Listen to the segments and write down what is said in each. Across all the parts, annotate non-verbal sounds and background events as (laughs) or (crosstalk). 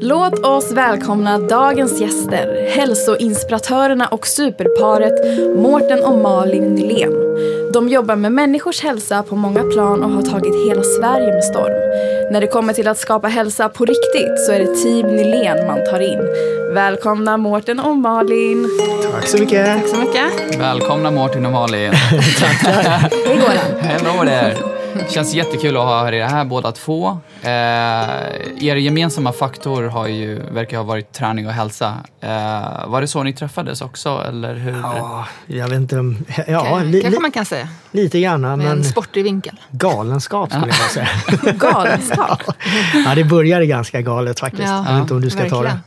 Låt oss välkomna dagens gäster, hälsoinspiratörerna och superparet Mårten och Malin Nylén. De jobbar med människors hälsa på många plan och har tagit hela Sverige med storm. När det kommer till att skapa hälsa på riktigt så är det Team Nylén man tar in. Välkomna Mårten och Malin. Tack så mycket. Tack så mycket. Välkomna Mårten och Malin. (laughs) Hej går det? Hello there. Känns jättekul att ha er här båda två. Eh, er gemensamma faktor har ju, verkar ha varit träning och hälsa. Eh, var det så ni träffades också, eller hur? Ja, jag vet inte om... Ja, Kanske li, li, man kan säga. lite grann, Med men en sportig vinkel. galenskap skulle jag säga. (laughs) Galenskap. ja, det började ganska galet faktiskt. jag vet inte om du ska ta det. verkligen.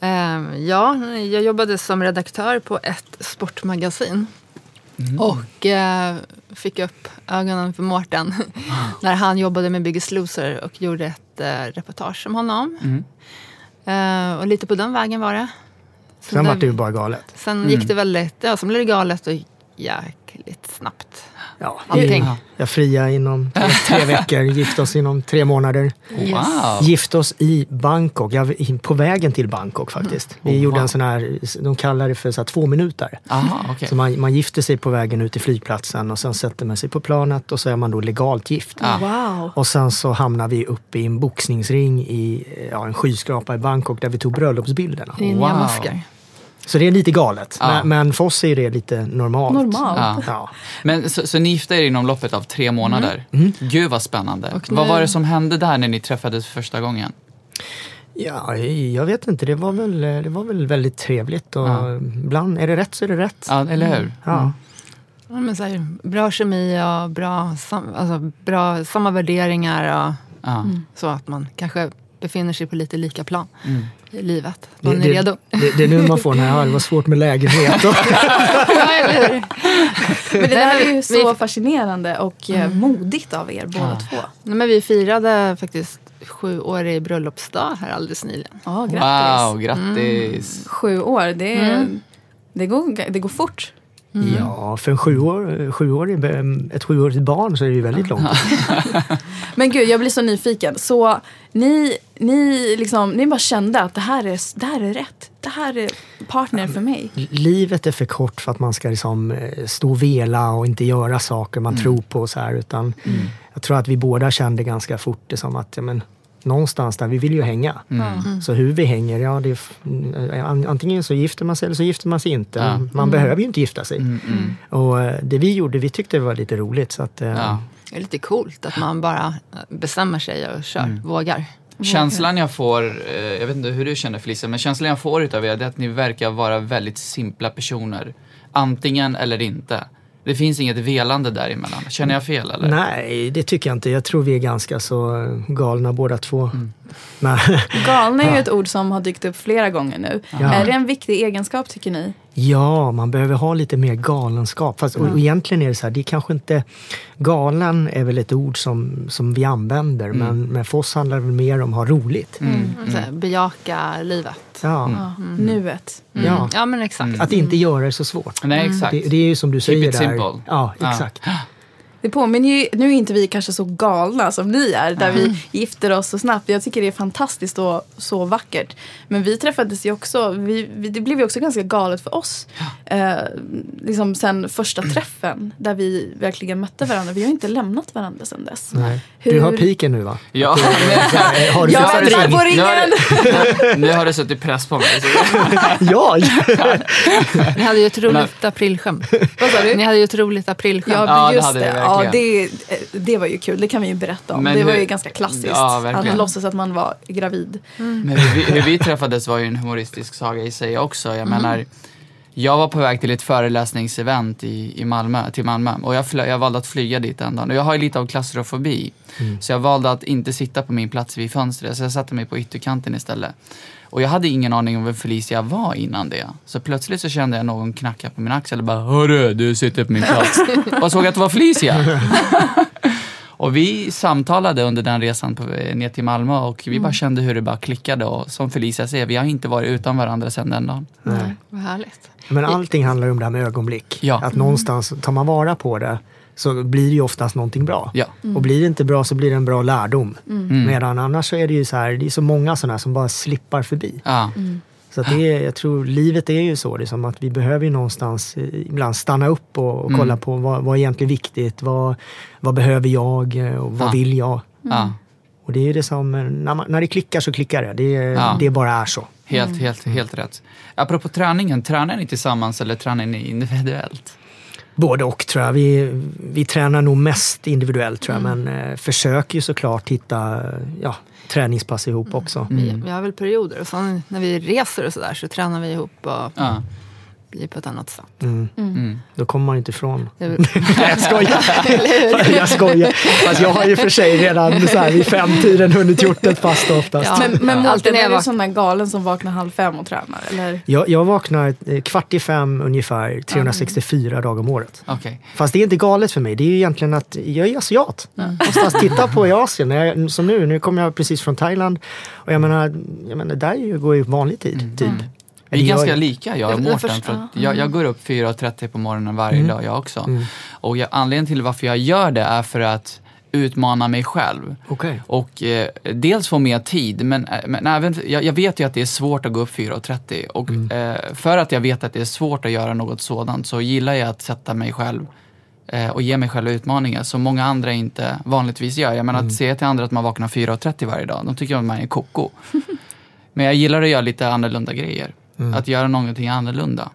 Ehm, ja, jag jobbade som redaktör på ett sportmagasin. Mm. Och eh, fick upp ögonen för Mårten (laughs) när han jobbade med Biggest Loser och gjorde ett eh, reportage om honom. Mm. Eh, och lite på den vägen var det. Så Sen var det ju bara galet. Sen gick det väldigt, ja, sen blev det galet och jäkligt snabbt. Ja, Allting. jag fria inom tre, tre (laughs) veckor, gift oss inom tre månader. Wow. Gift oss i Bangkok, ja, vi- på vägen till Bangkok faktiskt. Vi Oh, gjorde wow. en sån här, de kallar det för så här två minuter. Aha, okej. Så man, man gifter sig på vägen ut till flygplatsen och sen sätter man sig på planet och så är man då legalt gift. Ah. Wow. Och sen så hamnar vi uppe i en boxningsring i ja, en skyskrapa i Bangkok där vi tog bröllopsbilderna. Wow. Så det är lite galet. Ja. Men, men för oss är det lite normalt. Normalt. Ja. Ja. Men så, så ni gifte er inom loppet av tre månader? Mm. Gud vad spännande. Och Vad nu- var det som hände där när ni träffades första gången? Ja, jag vet inte. Det var väl, det var väl väldigt trevligt. Och Ja. Ibland är det rätt så är det rätt. Ja, eller hur? Ja. Ja, men så här, bra kemi och bra, sam, alltså, bra samma värderingar. Och, Ja. Så att man kanske befinner sig på lite lika plan Mm. Livet. Det, Man är det, redo. det, det är nu man får den här, "Ja, det var svårt med lägenhet. (laughs) Ja? Men det där är ju vi- så fascinerande och eh, modigt av er båda två. Nej, men vi firade faktiskt sju år i bröllopsdag här alldeles nyligen. Ja, grattis. Wow, grattis. Sju år, det, är, Mm. det, går, det går fort. Ja, för en sjuår, sjuårig, ett sjuårigt barn så är det ju väldigt långt. (laughs) Men gud, jag blir så nyfiken. Så ni, ni, liksom, ni bara kände att det här, är, det här är rätt. Det här är partner för mig. Livet är för kort för att man ska liksom eh, stå och vela och inte göra saker man tror på. Så här, utan Jag tror att vi båda kände ganska fort det som att ja, men, någonstans där, vi vill ju hänga. Så hur vi hänger, ja det är, eh, antingen så gifter man sig eller så gifter man sig inte. Ja. Man behöver ju inte gifta sig. Mm, mm. Och eh, det vi gjorde, vi tyckte det var lite roligt. Så att, eh, Ja. Det är lite coolt att man bara bestämmer sig och kör, vågar. Känslan jag får, eh, jag vet inte hur du känner Felicia, men känslan jag får utav er det är att ni verkar vara väldigt simpla personer. Antingen eller inte. Det finns inget velande däremellan. Känner jag fel eller? Nej, det tycker jag inte. Jag tror vi är ganska så galna båda två. Men, Galna är ju ett ord som har dykt upp flera gånger nu. Ja. Är det en viktig egenskap tycker ni? Ja, man behöver ha lite mer galenskap. Fast, och, och egentligen är det så här, det är kanske inte... Galen är väl ett ord som, som vi använder, men, men för oss handlar det mer om att ha roligt. Så här, bejaka livet. Ja, Ja. Nuet. Mm. Ja. ja, men exakt. Att inte göra det så svårt. Nej, exakt. Det, det är ju som du säger it där. simple. Ja, Ja. exakt. Det Det påminner ju, nu är inte vi kanske så galna som ni är, där vi gifter oss så snabbt. Jag tycker det är fantastiskt och så vackert. Men vi träffades ju också, vi, vi, det blev ju också ganska galet för oss. Eh, liksom sen första träffen, där vi verkligen mötte varandra. Vi har inte lämnat varandra sedan dess. Nej. Hur- Du har piken nu va? Ja, (laughs) (laughs) Har du Jag väntar ring? på nu, har ringen! det, nu har det suttit press på mig. Så (laughs) Ja! Ni hade ju ett roligt aprilskämt. Vad sa du? Ni hade ju ett roligt aprilskämt. Ja, Ja, det just hade det. Ja, det, det var ju kul. Det kan vi ju berätta om. Men det var hur- ju ganska klassiskt. Ja, verkligen. att låtsas att man var gravid. Men hur vi, hur vi träffades var ju en humoristisk saga i sig också. Jag menar, jag var på väg till ett föreläsningsevent i, i Malmö, till Malmö och jag, flö, jag valde att flyga dit en dag. Och jag har ju lite av klaustrofobi. Så jag valde att inte sitta på min plats vid fönstret, så jag satte mig på ytterkanten istället. Och jag hade ingen aning om vem Felicia var innan det. Så plötsligt så kände jag någon knacka på min axel och bara Hörru, du sitter på min plats. (laughs) och såg att det var Felicia. (laughs) Och vi samtalade under den resan på, ner till Malmö och vi bara kände hur det bara klickade. Och som Felicia säger, vi har inte varit utan varandra sedan den dagen. Nej. Vad härligt. Men allting handlar om det här med ögonblick. Ja. Att någonstans tar man vara på det så blir det ju oftast någonting bra. Ja. Och blir det inte bra så blir det en bra lärdom. Mm. Medan annars så är det ju så här, det är så många sådana här som bara slippar förbi. Ja. Så att det är, jag tror livet är ju så, det är som att vi behöver ju någonstans eh, ibland stanna upp och, och Mm. kolla på vad, vad är egentligen viktigt, vad, vad behöver jag eh, och vad Ja. vill jag? ja. Och det är ju det som, eh, när, man, när det klickar så klickar det. Det, Ja. det bara är så. Helt, helt, helt rätt. Apropå träningen, tränar ni tillsammans eller tränar ni individuellt? Både och tror jag. Vi, vi tränar nog mest individuellt tror jag, men eh, försöker ju såklart hitta ja, träningspass ihop också. Vi, vi har väl perioder. Och sen när vi reser och sådär så tränar vi ihop och Ja. Blir på ett annat sätt. Mm. Mm. Då kommer man inte ifrån. (laughs) Nej, jag skojar. (laughs) jag skojar. Fast jag har ju för sig redan så här vid femtiden hunnit gjort ett då oftast. Ja. Men, men Mårten, är du sån där galen som vaknar halv fem och tränar? Eller? Jag, jag vaknar eh, kvart i fem ungefär 364 dagar om året. Okej. Fast det är inte galet för mig. Det är ju egentligen att jag är asiat. Någonstans titta på i Asien. Jag, som nu, nu kommer jag precis från Thailand. Och jag menar, jag menar där går ju vanlig tid. Typ. Vi är Eller jag- ganska lika jag och Mårten. För att jag, jag går upp 4.30 på morgonen varje dag jag också. Och jag, anledningen till varför jag gör det är för att utmana mig själv. Okej. Och eh, dels få mer tid, men, eh, men även, jag, jag vet ju att det är svårt att gå upp 4.30 och eh, för att jag vet att det är svårt att göra något sådant så gillar jag att sätta mig själv eh, och ge mig själv utmaningar som många andra inte vanligtvis gör. Jag menar att säga till andra att man vaknar 4.30 varje dag, de tycker att man är koko. (laughs) men jag gillar att göra lite annorlunda grejer. Att göra någonting annorlunda.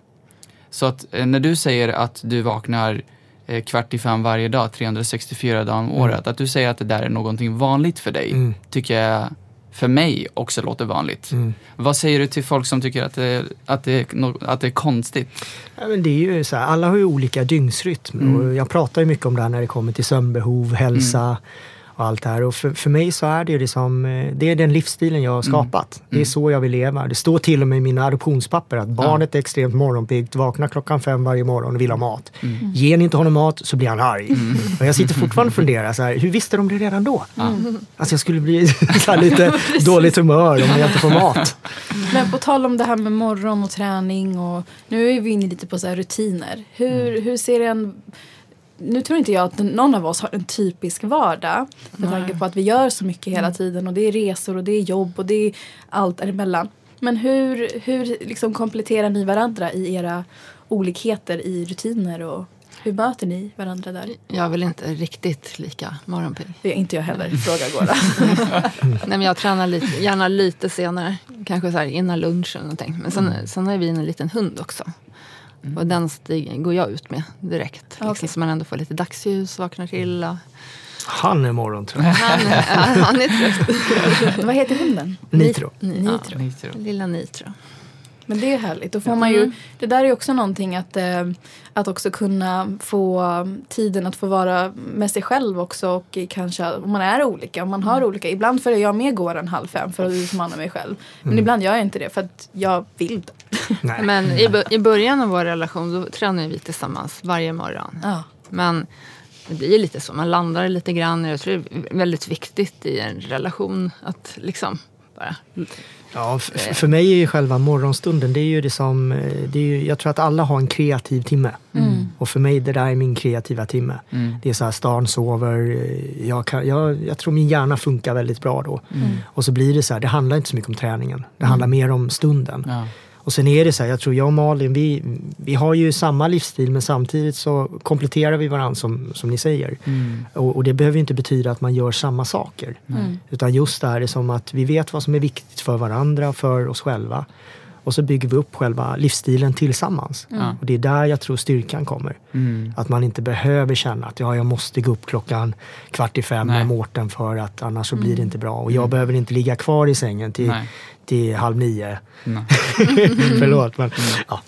Så att eh, när du säger att du vaknar eh, kvart i fem varje dag, 364 dagar om året, att du säger att det där är någonting vanligt för dig, Mm. tycker jag för mig också låter vanligt. Mm. Vad säger du till folk som tycker att det, att det, att det är konstigt? Ja, men det är ju så här, alla har ju olika dygnsrytm. Mm. Och jag pratar ju mycket om det här när det kommer till sömnbehov, hälsa och allt det här. Och för, för mig så är det ju det som, eh, det är den livsstilen jag har skapat. Det är så jag vill leva. Det står till och med i mina adoptionspapper att barnet är extremt morgonpiggt, vaknar klockan fem varje morgon och vill ha mat. Ger ni inte honom mat så blir han arg. Och jag sitter fortfarande och funderar, så här, hur visste de det redan då? Alltså jag skulle bli (laughs) så här, lite (laughs) dåligt humör om jag inte får mat. Men på tal om det här med morgon och träning och nu är vi inne lite på så här rutiner. Hur, hur ser en... Nu tror inte jag att någon av oss har en typisk vardag. Med tanke på att vi gör så mycket hela tiden och det är resor och det är jobb och det är allt däremellan. Men hur, hur liksom kompletterar ni varandra i era olikheter i rutiner och hur möter ni varandra där? Jag är väl inte riktigt lika morgonpigg. Det är inte jag heller, fråga Gora. (laughs) Nej, men jag tränar lite, gärna lite senare. Kanske så här innan lunch eller någonting. Men sen, sen har vi en liten hund också. Och den stigen går jag ut med direkt. Liksom, Okej. Så man ändå får lite dagsljus, vaknar till. Och, Han är morgontrött. han, är- han är trött. (laughs) Vad heter hunden? Nitro. Nitro. Nitro. Lilla Nitro. Men det är härligt. Då får man ju, det där är också någonting att, eh, att också kunna få tiden att få vara med sig själv också och kanske om man är olika, om man har olika. Ibland följer jag med Gården halv fem för att utmana mig själv. Men ibland gör jag inte det för att jag vill det. (laughs) Men i, i början av vår relation då tränade vi tillsammans varje morgon. Ja. Men det blir ju lite så, man landar lite grann. Jag tror det är väldigt viktigt i en relation att liksom bara. Ja, f- f- för mig är ju själva morgonstunden, det är ju det som, eh, det är ju, jag tror att alla har en kreativ timme. Och för mig, det där är min kreativa timme. Det är så här, stan sover, eh, jag, kan, jag, jag tror min hjärna funkar väldigt bra då. Och så blir det så här, det handlar inte så mycket om träningen, det handlar mer om stunden. Ja. Och sen är det så här, jag tror jag och Malin, vi, vi har ju samma livsstil men samtidigt så kompletterar vi varandra som, som ni säger. Och, och det behöver inte betyda att man gör samma saker. Utan just det här är som att vi vet vad som är viktigt för varandra för oss själva. Och så bygger vi upp själva livsstilen tillsammans. Ja. Och det är där jag tror styrkan kommer. Mm. Att man inte behöver känna att ja, jag måste gå upp klockan kvart i fem Nej. med Mårten för att annars så blir det inte bra. Och jag behöver inte ligga kvar i sängen till, Nej. Till halv nio. Nej. (laughs) Förlåt. Men, ja.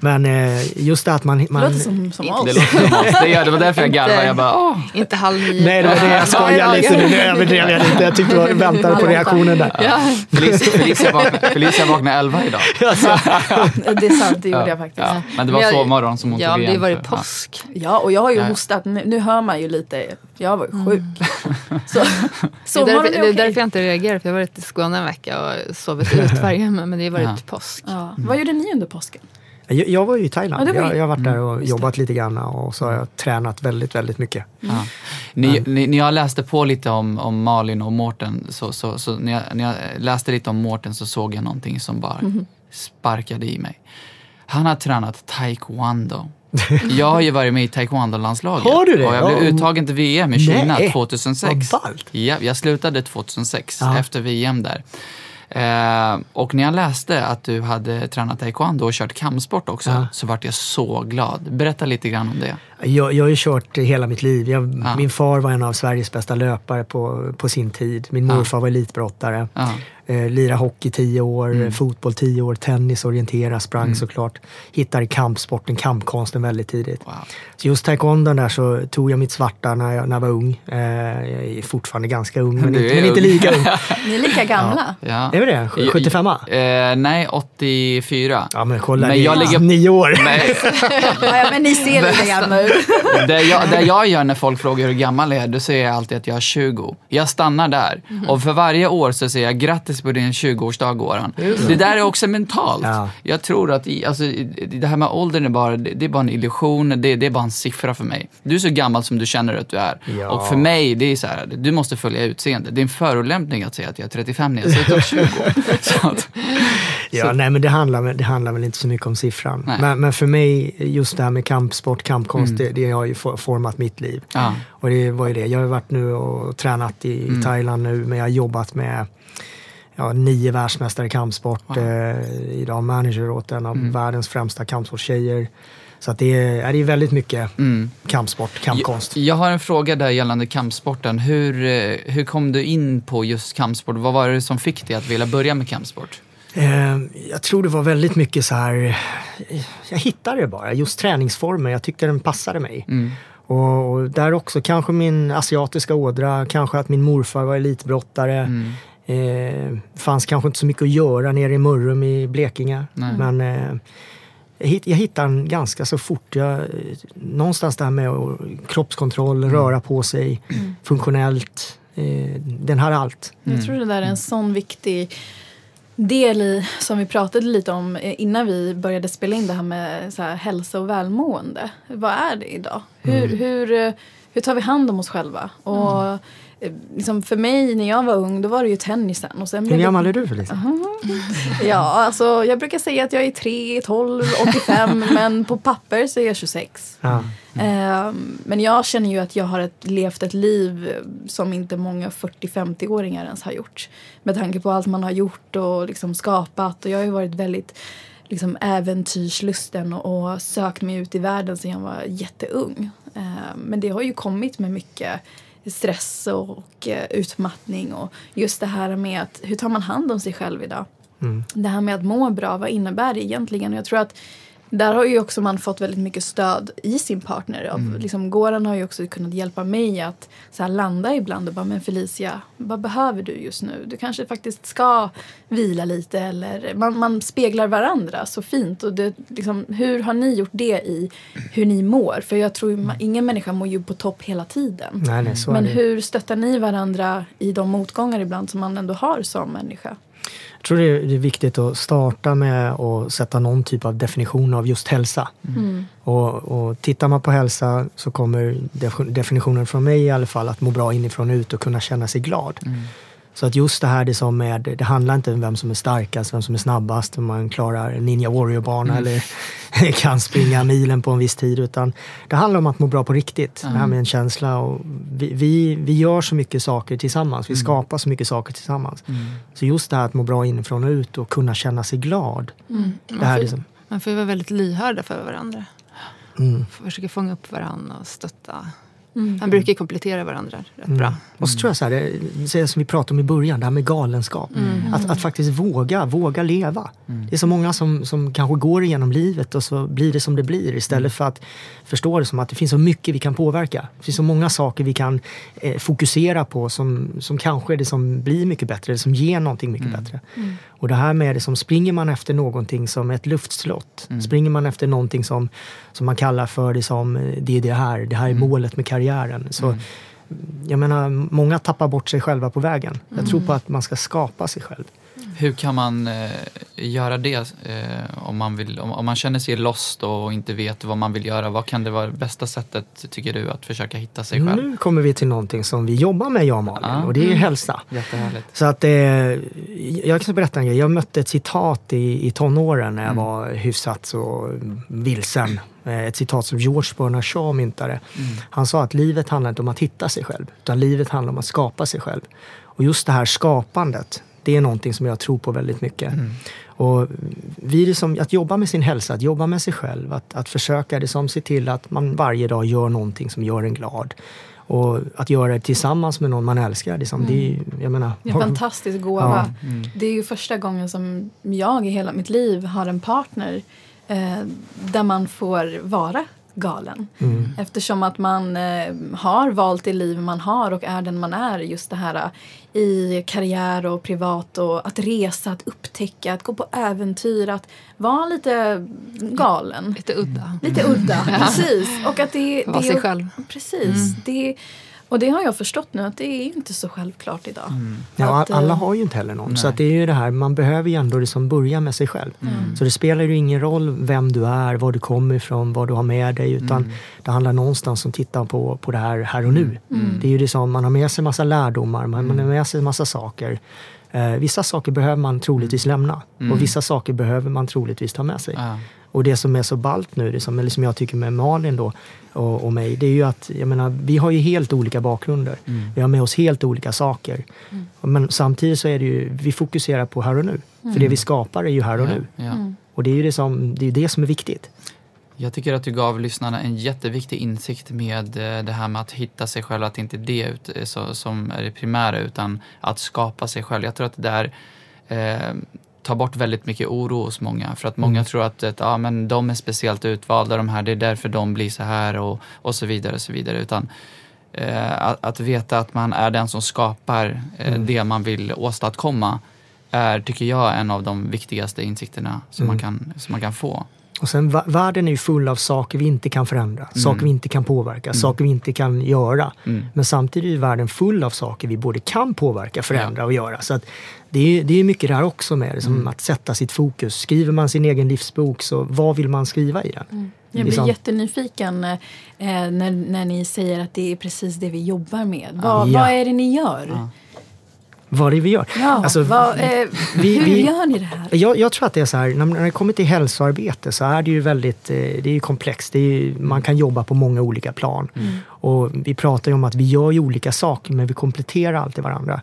men eh, just det att man... Det man låter som, som Det oss. låter som oss. Det, gör, det var därför jag garvade. Jag bara, åh. Inte halv nio. Nej, det var det jag skojade lite. Nu överdrev jag lite. Jag tyckte jag väntade på reaktionen där. Ja. Felicia, Felicia, vaknade, Felicia vaknade elva idag. (laughs) Det är sant, det gjorde jag faktiskt. Ja. Men det var Men jag- sovmorgon som hon Ja, tog men det igen. var ju ja. påsk. Ja, och jag har ju Ja. hostat. Nu, hör man ju lite. Jag var ju sjuk. (laughs) Så, Det är, därför, är det är därför jag inte reagerar, för jag har varit i Skåne en vecka och sovit ut varje hemma, men det har varit Ja. påsk. Ja. Vad gjorde ni under påsken? Jag, jag var ju i Thailand. Ja, jag, ju- jag har varit där och det. jobbat lite grann och så har jag tränat väldigt, väldigt mycket. Ja. Ni, ni, när jag läste på lite om, om Malin och Mårten, så, så, så när, jag, när jag läste lite om Mårten så såg jag någonting som bara Mhm. sparkade i mig. Han har tränat taekwondo. (laughs) Jag har ju varit med i taekwondo-landslaget. Har du det? Och jag blev Ja. uttagen till VM i Kina Nej. 2006. Vad ballt. Ja, jag slutade 2006 Ja. efter VM där. Eh, och när jag läste att du hade tränat taekwondo och kört kampsport också Ja. så vart jag så glad. Berätta lite grann om det. Jag, jag har ju kört hela mitt liv. Jag, Ja. Min far var en av Sveriges bästa löpare på, på sin tid. Min Ja. morfar var elitbrottare. Ja. Eh, lira hockey tio år, Mm. fotboll tio år, tennis, orientera, sprang såklart. Hittade kampsporten, kampkonsten väldigt tidigt. Wow. Så just taekwondon där så tog jag mitt svarta när jag, när jag var ung. Eh, jag är fortfarande ganska ung, men, inte, är men inte lika ung. (laughs) Ni är lika gamla. Ja. Är vi det? 75 Eh, nej, 84. Ja men kolla, Men jag ligger- nio år. Nej, (laughs) Ja, men ni ser lite gamla (laughs) ut. Det, jag, det jag gör när folk frågar hur gammal jag är, då säger jag alltid att jag är 20. Jag stannar där. Och för varje år så säger jag grattis på din 20-årsdag Goran. Det där är också mentalt. Ja. Jag tror att i, alltså, det här med åldern är bara, det, är bara en illusion, det, det är bara en siffra för mig. Du är så gammal som du känner att du är. Ja. Och för mig, det är så här, du måste följa utseende. Det är en förolämpning att säga att jag är 35 när jag ut att vara (laughs) 20. Så Ja, nej men det handlar, det handlar väl inte så mycket om siffran. Men, men för mig, just det här med kampsport, kampkonst, det, det har ju for- format mitt liv. ja. Och det var ju det. Jag har varit nu och tränat i Mm. Thailand nu, men jag har jobbat med ja, nio världsmästare i kampsport. Eh, idag manager åt en av Mm. världens främsta kampsportstjejer. Så att det, är, det är väldigt mycket Mm. kampsport, kampkonst. Jag, jag har en fråga där gällande kampsporten. Hur, eh, hur kom du in på just kampsport? Vad var det som fick dig att vilja börja med kampsport? Eh, jag tror det var väldigt mycket så här, jag hittade det bara, just träningsformen, jag tyckte den passade mig. Mm. Och, och där också kanske min asiatiska ådra, kanske att min morfar var elitbrottare. Mm. Eh, fanns kanske inte så mycket att göra nere i Mörrum i Blekinge. Nej. Men eh, jag, hitt, jag hittade den ganska så fort. Jag, någonstans där med kroppskontroll, Mm. röra på sig, funktionellt. Eh, den har allt. Jag tror det där är en sån viktig del i, som vi pratade lite om eh, innan vi började spela in det här med så här, hälsa och välmående. Vad är det idag? Hur, hur, eh, hur tar vi hand om oss själva? Och eh, liksom för mig när jag var ung då var det ju tennisen. Och sen Hur gammal är du Felicia? (laughs) Ja, alltså jag brukar säga att jag är 3, 12, 85 men på papper så är jag 26. Ja. Ehm, Men jag känner ju att jag har ett, levt ett liv som inte många 40-50-åringar ens har gjort. Med tanke på allt man har gjort och liksom skapat. Och jag har ju varit väldigt liksom, äventyrslusten och, och sökt mig ut i världen sedan jag var jätteung. Ehm, Men det har ju kommit med mycket stress och, eh, utmattning och just det här med att hur tar man hand om sig själv idag? Det här med att må bra, vad innebär det egentligen? Och jag tror att där har ju också man fått väldigt mycket stöd i sin partner. Av, liksom, Goran har ju också kunnat hjälpa mig att så här, landa ibland och bara, men Felicia, vad behöver du just nu? Du kanske faktiskt ska vila lite eller man, man speglar varandra så fint. Och det, liksom, hur har ni gjort det i hur ni mår? För jag tror ju, ingen människa mår ju på topp hela tiden. Nej, nej, så Men är det. hur stöttar ni varandra i de motgångar ibland som man ändå har som människa? Jag tror det är, viktigt att starta med att sätta någon typ av definition av just hälsa. Mm. Och, och tittar man på hälsa så kommer def- definitionen från mig i alla fall att må bra inifrån och ut och kunna känna sig glad. Så att just det här det som är, det handlar inte om vem som är starkast, vem som är snabbast, om man klarar Ninja Warrior-bana eller (laughs) kan springa milen på en viss tid. Utan det handlar om att må bra på riktigt. Det här med en känsla. Och vi, vi, vi gör så mycket saker tillsammans. Vi skapar så mycket saker tillsammans. Så just det här att må bra inifrån och ut och kunna känna sig glad. Det här liksom, Man får ju vara väldigt lyhörda för varandra. mm. Försöka fånga upp varandra och stötta. Man brukar ju komplettera varandra rätt Mm. bra. Och så tror jag så här, det, som vi pratade om i början, det här med galenskap. Att, att faktiskt våga, våga leva. Det är så många som, som kanske går igenom livet och så blir det som det blir istället för att förstå det som att det finns så mycket vi kan påverka. Det finns så många saker vi kan eh, fokusera på som, som kanske är det som blir mycket bättre, eller som ger någonting mycket bättre. Och det här med det som springer man efter någonting som ett luftslott. Springer man efter någonting som, som man kallar för det som det är det här, det här är målet med karriären. Så, Jag menar, många tappar bort sig själva på vägen. Jag tror på att man ska skapa sig själv. Hur kan man eh, göra det eh, om, man vill, om, om man känner sig lost och inte vet vad man vill göra? Vad kan det vara bästa sättet, tycker du, att försöka hitta sig själv? Nu kommer vi till någonting som vi jobbar med, jag och Malin, Ah. och det är hälsa. Jättehärligt. Så att eh, jag kan berätta en grej. Jag mötte ett citat i, i tonåren när jag Mm. var hyfsat så vilsen. Eh, Ett citat som George Bernard Shaw myntade. Mm. Han sa att livet handlar inte om att hitta sig själv, utan livet handlar om att skapa sig själv. Och just det här skapandet, det är någonting som jag tror på väldigt mycket. Mm. Och vi som, att jobba med sin hälsa, att jobba med sig själv, att, att försöka det som se till att man varje dag gör någonting som gör en glad. Och att göra det tillsammans med någon man älskar. Liksom, det är, ju- jag menar, Det är en fantastisk gåva. Ja. Det är ju första gången som jag i hela mitt liv har en partner eh, där man får vara galen. Mm. Eftersom att man eh, har valt det liv man har och är den man är. Just det här eh, i karriär och privat och att resa, att upptäcka, att gå på äventyr, att vara lite galen. Lite udda. Lite udda, precis. Och att det, det sig själv. Precis. Det, och det har jag förstått nu att det är inte så självklart idag. Ja, Att, eh, alla har ju inte heller någon. Så att det är ju det här, man behöver ju ändå liksom börja med sig själv. Så det spelar ju ingen roll vem du är, var du kommer ifrån, vad du har med dig. Utan det handlar någonstans om att titta på, på det här här och nu. Det är ju det som, man har med sig massa lärdomar, man, man har med sig massa saker. Eh, vissa saker behöver man troligtvis lämna och vissa saker behöver man troligtvis ta med sig. Ja. Och det som är så ballt nu, det som, eller som jag tycker med Malin då och, och mig, det är ju att jag menar, vi har ju helt olika bakgrunder. Vi har med oss helt olika saker. Men samtidigt så är det ju, vi fokuserar på här och nu. För det vi skapar är ju här och nu. Ja. Och det är ju det som, det, är det som är viktigt. Jag tycker att du gav lyssnarna en jätteviktig insikt med eh, det här med att hitta sig själv, att inte det ut- är så, som är det primära utan att skapa sig själv. Jag tror att det där eh, tar bort väldigt mycket oro hos många. För att många tror att, att ja, men de är speciellt utvalda, de här, det är därför de blir så här och, och så vidare. Och så vidare. Utan, eh, att, att veta att man är den som skapar eh, det man vill åstadkomma är, tycker jag, en av de viktigaste insikterna som, man, kan, som man kan få. Och sen världen är ju full av saker vi inte kan förändra, saker vi inte kan påverka, saker vi inte kan göra. Men samtidigt är världen full av saker vi både kan påverka, förändra och göra. Så att det är, det är mycket där också med det, som att sätta sitt fokus. Skriver man sin egen livsbok, så vad vill man skriva i den? Jag blir Liksom- jättenyfiken eh, när, när ni säger att det är precis det vi jobbar med. Vad, Ja. vad är det ni gör? Vad det är vi gör. Ja, Alltså, vad, eh, vi- hur vi- gör ni det här? Jag, jag tror att det är så här, när, det kommer till hälsoarbete så är det ju väldigt eh, det är ju komplext. Det är ju, man kan jobba på många olika plan. Och vi pratar ju om att vi gör ju olika saker men vi kompletterar alltid varandra.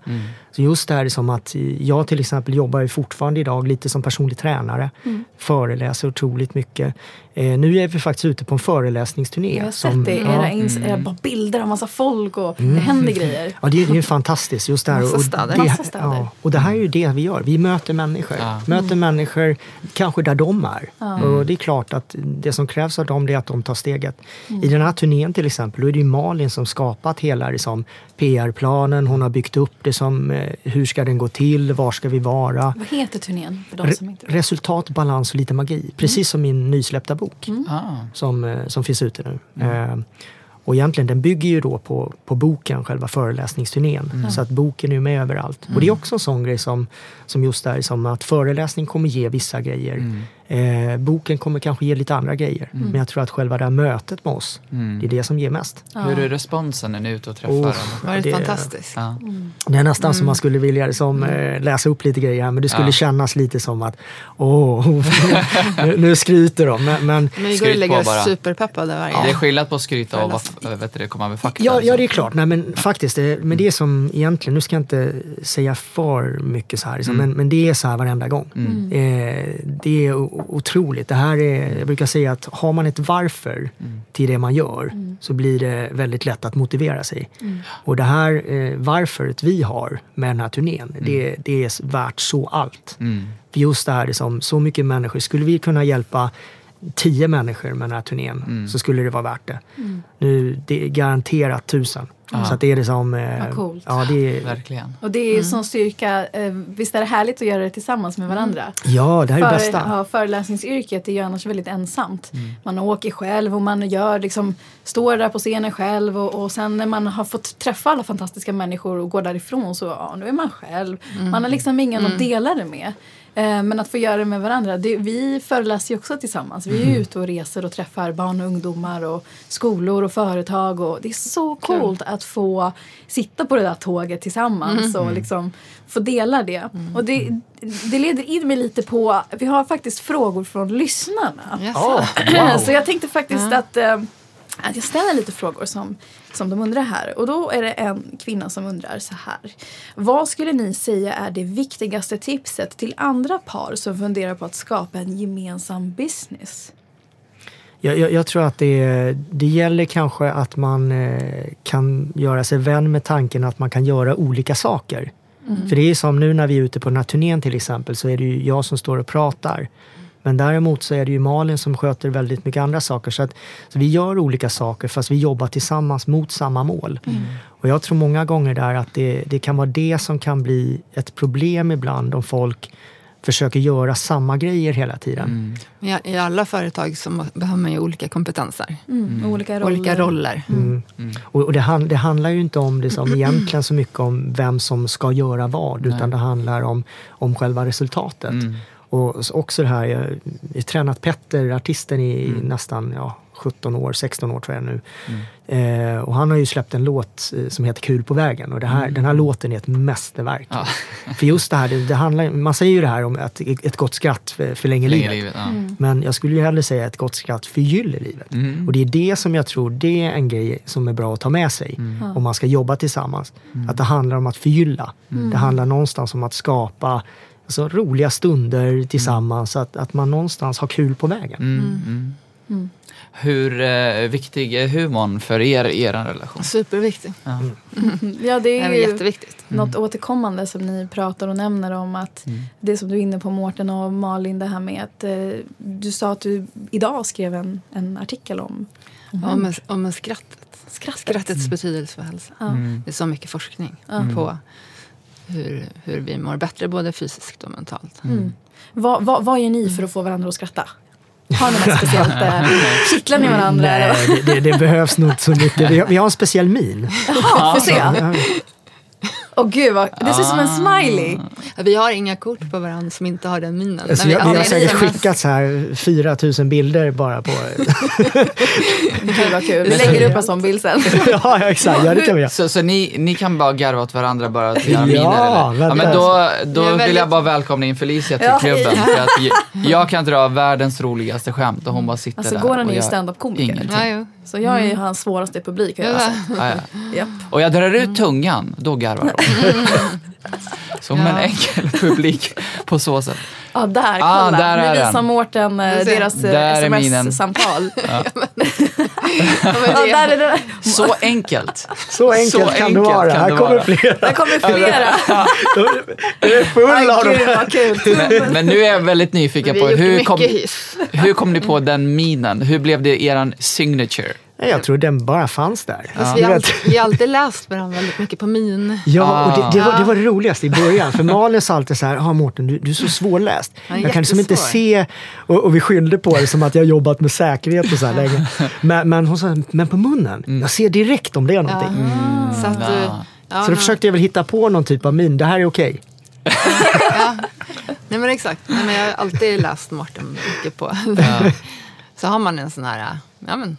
Så just det här är som att jag till exempel jobbar ju fortfarande idag lite som personlig tränare. Föreläser otroligt mycket. Eh, nu är vi faktiskt ute på en föreläsningsturné. Jag har som- sett det, ja. era, ins- era bara bilder av massa folk och det händer grejer. Ja, det är, det är fantastiskt. Just det här. Massa Och städer. det, Massa städer. Ja, och det här är ju det vi gör. Vi möter människor. Ja. Möter människor kanske där de är. Och det är klart att det som krävs av dem det är att de tar steget. I den här turnén till exempel, då är det ju Malin som skapat hela liksom, PR-planen. Hon har byggt upp det som eh, hur ska den gå till, var ska vi vara? Vad heter turnén för de som inte resultat, balans och lite magi. Precis som min nysläppta bok Ah. som, eh, som finns ute nu. Eh, Och egentligen den bygger ju då på, på boken, själva föreläsningsturnén. Så att boken är med överallt. Och det är också en sån grej som, som just är som att föreläsning kommer ge vissa grejer. Eh, boken kommer kanske ge lite andra grejer. Men jag tror att själva det här mötet med oss, det är det som ger mest. Hur är responsen när ni är ute och träffar? Oh. dem? Var det Det- fantastiskt? Ja. Det är nästan som man skulle vilja liksom, eh, läsa upp lite grejer här, men det skulle Ja. kännas lite som att åh, (laughs) nu, nu skryter de. Men, men Men vi går och lägger på oss bara. superpeppade varje Det är skillnad på att skryta och vad, vet du, det komma med fakta. Ja, ja, liksom. det är klart. Nej, men faktiskt, det, men det är som egentligen, nu ska jag inte säga för mycket så här, liksom, Mm. men, men det är så här varenda gång. Eh, det är otroligt. Det här är, jag brukar säga att har man ett varför Mm. till det man gör så blir det väldigt lätt att motivera sig. Och det här eh, varföret vi har med den här turnén, det, det är värt så allt. Mm. För just det här, liksom, så mycket människor. Skulle vi kunna hjälpa tio människor med den här turnén Mm. så skulle det vara värt det. Nu, det är garanterat tusen. Så att det är liksom... Eh, Vad coolt. Ja, det är, Verkligen. Och det är ju sån styrka. Eh, visst är det härligt att göra det tillsammans med varandra? ja, det här är det För, bästa. ja, föreläsningsyrket är ju annars väldigt ensamt. Mm. Man åker själv och man gör liksom, står där på scenen själv och, och sen när man har fått träffa alla fantastiska människor och går därifrån så ja, nu är man själv. Mm. Man har liksom ingen att dela det med. Eh, men att få göra det med varandra. Det, vi föreläser ju också tillsammans. Vi är Mm. ute och reser och träffar barn och ungdomar och skolor och företag. Och det är så coolt att få sitta på det där tåget tillsammans och liksom få dela det. Och det, det leder in mig lite på, vi har faktiskt frågor från lyssnarna. Jaså? Åh, wow. (laughs) Så jag tänkte faktiskt att, eh, att jag ställer lite frågor som, som de undrar här. Och då är det en kvinna som undrar så här. Vad skulle ni säga är det viktigaste tipset till andra par som funderar på att skapa en gemensam business? Jag, jag, jag tror att det, det gäller kanske att man eh, kan göra sig vän med tanken att man kan göra olika saker. För det är som nu när vi är ute på den här turnén till exempel så är det ju jag som står och pratar. Men däremot så är det ju Malin som sköter väldigt mycket andra saker. Så, att, så vi gör olika saker fast vi jobbar tillsammans mot samma mål. Och jag tror många gånger där att det, det kan vara det som kan bli ett problem ibland om folk försöker göra samma grejer hela tiden. I, I alla företag så behöver man ju olika kompetenser. Olika roller. Olika roller. Mm. Och, och det, han, det handlar ju inte om det som (clears throat) egentligen så mycket om vem som ska göra vad, utan det handlar om, om själva resultatet. Och så också det här, jag har tränat Petter, artisten, i nästan ja, 17 år, 16 år tror jag nu. Eh, och han har ju släppt en låt eh, som heter Kul på vägen och det här, den här låten är ett mästerverk. Ja. (laughs) För just det här, det, det handlar, man säger ju det här om att ett gott skratt för- förlänger Länge livet. livet. Ja. Men jag skulle ju hellre säga ett gott skratt förgyller livet. Mm. Och det är det som jag tror, det är en grej som är bra att ta med sig om man ska jobba tillsammans. Att det handlar om att förgylla. Det handlar någonstans om att skapa alltså, roliga stunder tillsammans. Att, att man någonstans har kul på vägen. Mm. Mm. Hur eh, viktig är humorn för er i er relation? Superviktigt. (laughs) Ja, det Det är är ju jätteviktigt. något återkommande som ni pratar och nämner om att det som du är inne på Mårten och Malin, det här med att eh, du sa att du idag skrev en, en artikel om Om, om skrattet. skrattet. Skrattets betydelse för hälsa. Ja. Det är så mycket forskning Mm. på hur, hur vi mår bättre både fysiskt och mentalt. Mm. Vad, vad, vad gör ni för att få varandra att skratta? Har ni något (laughs) speciellt? eh, Kittlar ni varandra? Nej, det, det, det behövs nog inte så mycket. Vi har, vi har en speciell min. Jaha, får se. Ja, Åh gud, vad, det ser ut som en smiley. Vi har inga kort på varandra som inte har den minen. Alltså, När vi, vi har säkert skickat så här 4000 bilder bara på... (laughs) Gud vad kul. Vi lägger upp en sån bild sen. (laughs) ja, exakt. Ja, det kan vi göra. Så, så ni, ni kan bara garva åt varandra bara till era Ja, miner? Eller? Ja, men då då är vill jag väldigt- bara välkomna in Felicia till Ja, klubben. För att jag, (laughs) jag kan dra världens roligaste skämt och hon bara sitter Alltså där Goran är och ju gör stand-up-komiker. ingenting. Ja. Så jag är ju hans svåraste publik. har jag Ja. sett. (laughs) Ja, ja. Japp. Och jag drar ut tungan, då garvar de. (laughs) Som en Ja. enkel publik på så sätt. Ja, där, Ah, kolla. där är nu visar den. Mårten eh, Du deras eh, minen. sms-samtal. (laughs) Ja, (laughs) Ja, det. (laughs) Så enkelt. Så enkelt Så kan det vara. kan Här det kommer vara. flera. Där kommer flera. Det är full Ay, av dem. Men, men nu är jag väldigt nyfiken på hur kom, hur kom ni på den minen? Hur blev det eran signature? Nej, jag tror den bara fanns där. Fast vi, har alltid, vi har alltid läst varandra väldigt mycket på min. Ja, och det, det, var, Ah. det var det roligaste i början. För Malin sa alltid så här, ah, Mårten du, du är så svårläst. Han är jag kan liksom inte jättesvår." se, och, och vi skyllde på det som att jag jobbat med säkerhet och så här länge. Men, men hon sa, men på munnen, jag ser direkt om det är någonting. Så, att, du- ja, Så då försökte jag väl hitta på någon typ av min, det här är okej. (laughs) Nej men exakt. Nej, men jag har alltid läst Mårten mycket på. (laughs) Så har man en sån här, ja men,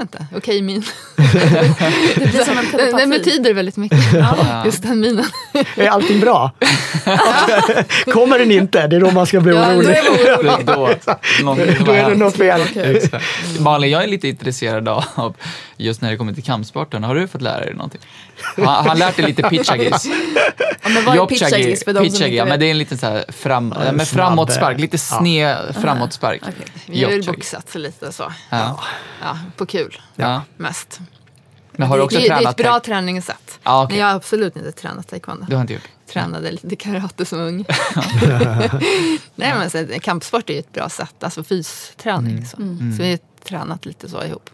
inte, okej min. (laughs) Det blir som en Den, telepati. den betyder väldigt mycket. Just den minen. Är allting bra? (laughs) Kommer den inte, det är då man ska bli Ja, då orolig. orolig. då, någonting Då är det något fel. Malin, jag är lite intresserad av, just när det kommer till kampsporten, har du fått lära dig någonting? Han har lärt dig lite pitchagis. (laughs) Ja, men vad är pitchagis för de som inte ja, men det är en liten så här fram, en med framåtspark, lite ja. sned framåtspark. Vi har ju boxat så lite så. Ja. Ja, på kul Ja. mest. Men har du också det, det är tränat? ett bra träningssätt. Ja, okej. Men jag har absolut inte tränat taekwondo. Du har inte gjort? Tränade lite karate som ung. (laughs) (laughs) Nej men så, kampsport är ju ett bra sätt, alltså fysträning. Så. så vi har tränat lite så ihop.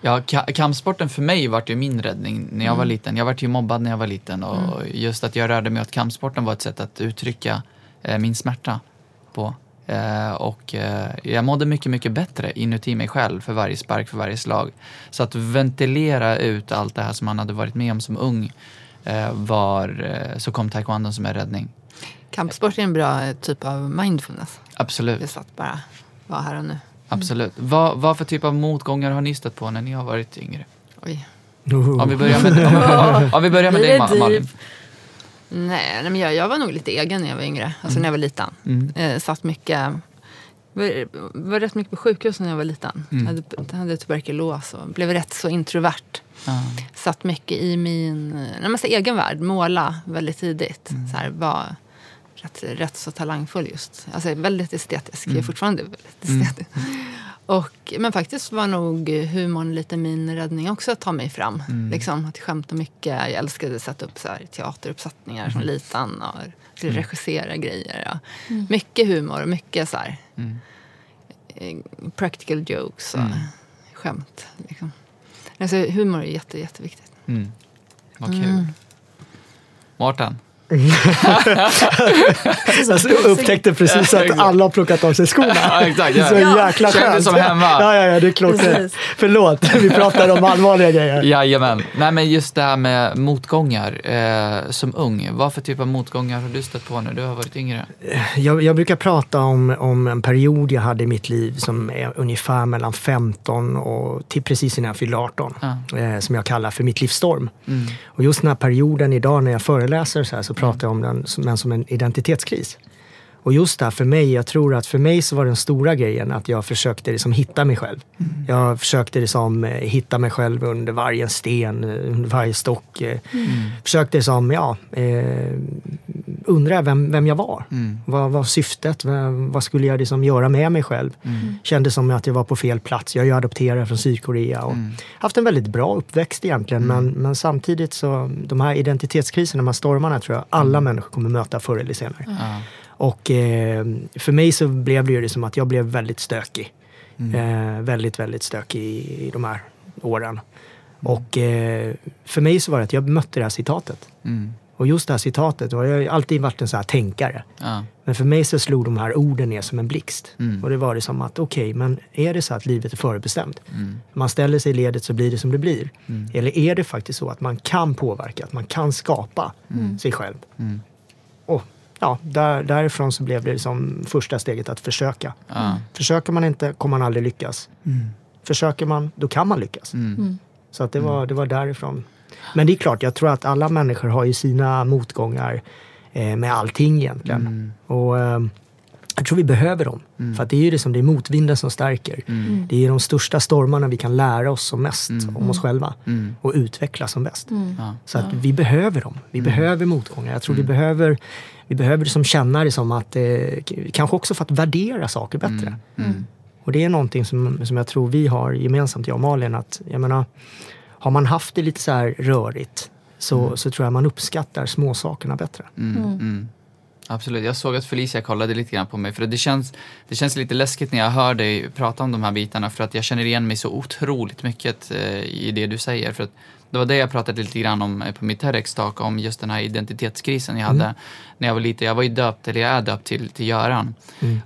Ja, ka- kampsporten för mig vart ju min räddning när jag var liten. Jag vart ju mobbad när jag var liten och just att jag rörde mig åt kampsporten var ett sätt att uttrycka eh, min smärta på. Eh, och eh, jag mådde mycket, mycket bättre inuti mig själv för varje spark, för varje slag. Så att ventilera ut allt det här som man hade varit med om som ung eh, var, eh, så kom taekwondon som en räddning. Kampsport är en bra eh, typ av mindfulness. Absolut. Just att bara vara här och nu. Absolut. Vad, vad för typ av motgångar har ni stött på när ni har varit yngre? Oj. Om vi börjar med, (laughs) om, om vi börjar med dig Ma- Malin. Nej, men jag, jag var nog lite egen när jag var yngre. Alltså när jag var liten. Mm. Eh, satt mycket, var, var rätt mycket på sjukhus när jag var liten. Mm. Hade, hade tuberkulos och blev rätt så introvert. Ja. Satt mycket i min eh, nej, men så egen värld, måla väldigt tidigt. Mm. Så här, var rätt, rätt så talangfull just. Alltså väldigt estetisk. Mm. Jag är fortfarande väldigt estetisk. Och, men faktiskt var nog humorn lite min räddning också att ta mig fram. Mm. Liksom, att skämta mycket. Jag älskade att sätta upp så här, teateruppsättningar Mm. som liten. Och regissera grejer. Ja. Mycket humor och mycket så här, Mm. eh, practical jokes och Mm. skämt. Liksom. Alltså, humor är jätte, jätteviktigt. Mm. Vad kul. Mårten? (laughs) Jag upptäckte precis att alla har plockat av sig skorna. Ja, exakt, Det är så ja. jäkla Kändes skönt. som hemma. Ja, ja, ja, det är. Precis. Förlåt, vi pratar om allvarliga grejer. Jajamän. Nej men just det här med motgångar eh, som ung. Vad för typ av motgångar har du stött på när du har varit yngre? Jag, jag brukar prata om, om en period jag hade i mitt liv som är ungefär mellan 15 och till precis innan jag fyllde 18. Ja. Eh, som jag kallar för mitt livs storm. Mm. Och just den här perioden idag när jag föreläser så, här, så pratar jag om den som, men som en identitetskris. Och just det här för mig, jag tror att för mig så var den stora grejen att jag försökte liksom hitta mig själv. Jag försökte liksom eh, hitta mig själv under varje sten, under varje stock. eh. Försökte liksom, ja, eh, undra vem, vem jag var. Mm. Vad var syftet? Vad, skulle jag liksom göra med mig själv? Kände som att jag var på fel plats. Jag är adopterad från Sydkorea och haft en väldigt bra uppväxt egentligen. Men, men samtidigt så, de här identitetskriserna, de här stormarna tror jag alla människor kommer möta förr eller senare. Och eh, för mig så blev det ju som att jag blev väldigt stökig. Eh, väldigt, väldigt stökig i, i de här åren. Och eh, för mig så var det att jag mötte det här citatet. Mm. Och just det här citatet, och jag har alltid varit en sån här tänkare. Ja. Men för mig så slog de här orden ner som en blixt. Mm. Och det var det som att, okej, men är det så att livet är förbestämt? Mm. Man ställer sig i ledet så blir det som det blir. Eller är det faktiskt så att man kan påverka, att man kan skapa sig själv? Mm. Och ja, där, därifrån så blev det liksom första steget att försöka. Ja. Försöker man inte kommer man aldrig lyckas. Försöker man, då kan man lyckas. Mm. Så att det, var, det var därifrån. Men det är klart, jag tror att alla människor har ju sina motgångar eh, med allting egentligen. Mm. Och eh, jag tror vi behöver dem. För att det är ju det som det är motvinden som stärker. Mm. Det är de största stormarna vi kan lära oss som mest om oss själva. Mm. Och utveckla som bäst. Så att vi behöver dem. Vi behöver motgångar. Jag tror vi behöver vi behöver liksom känna det som att, eh, kanske också för att värdera saker bättre. Mm. Och det är någonting som, som jag tror vi har gemensamt, jag och Malin, att jag menar, har man haft det lite så här rörigt så, så tror jag man uppskattar småsakerna bättre. Mm. Mm. Absolut. Jag såg att Felicia kollade lite grann på mig för det känns, det känns lite läskigt när jag hör dig prata om de här bitarna för att jag känner igen mig så otroligt mycket eh, i det du säger. För att det var det jag pratade lite grann om eh, på mitt TEDx-talk om just den här identitetskrisen jag hade när jag var liten. Jag var ju döpt, eller jag är döpt till, till Göran.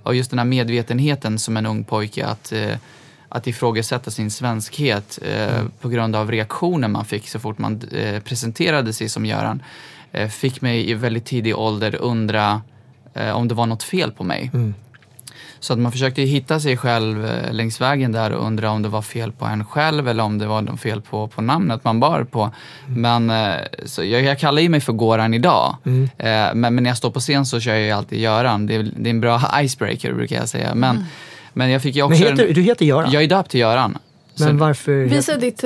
Och just den här medvetenheten som en ung pojke att eh, att ifrågasätta sin svenskhet eh, på grund av reaktioner man fick så fort man presenterade sig som Göran fick mig i väldigt tidig ålder undra om det var något fel på mig. Så att man försökte hitta sig själv eh, längs vägen där och undra om det var fel på en själv eller om det var fel på, på namnet man bar på. Men eh, så jag, jag kallar ju mig för Goran idag. Eh, men, men när jag står på scen så kör jag ju alltid Göran. Det är, det är en bra (laughs) icebreaker brukar jag säga. Men, men jag fick ju också... Men heter, en, du heter Göran? jag är döpt till Göran. Men Så- varför? Visa ditt,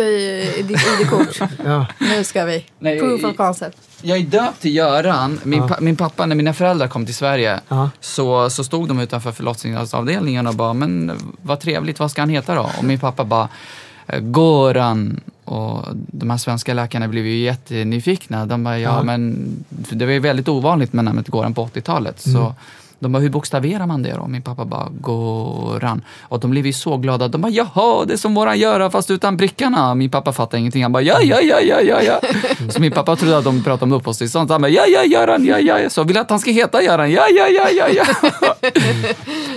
ditt (laughs) ID-kort. Ja. Nu ska vi. Nej, Proof i- of concept. Jag är döpt till Göran. Min, pa, min pappa, när mina föräldrar kom till Sverige, så, så stod de utanför förlossningsavdelningen och bara, men vad trevligt, vad ska han heta då? Och min pappa bara, "Eh, Goran. Och de här svenska läkarna blev ju jättenyfikna. De bara, ja, men det var ju väldigt ovanligt med namnet Goran på 80-talet. Så de bara, hur bokstaverar man det då? Min pappa bara, Goran. Och de blev ju så glada. De bara, jaha, det är som våran Göran fast utan brickarna. Min pappa fattade ingenting. Han bara, ja, ja, ja, ja, ja, ja. (laughs) Så min pappa trodde att de pratade om uppehållstillstånd. Så han bara, ja, ja, Göran, ja, ja. Så vill att han ska heta Göran, ja, ja, ja, ja, ja. (laughs)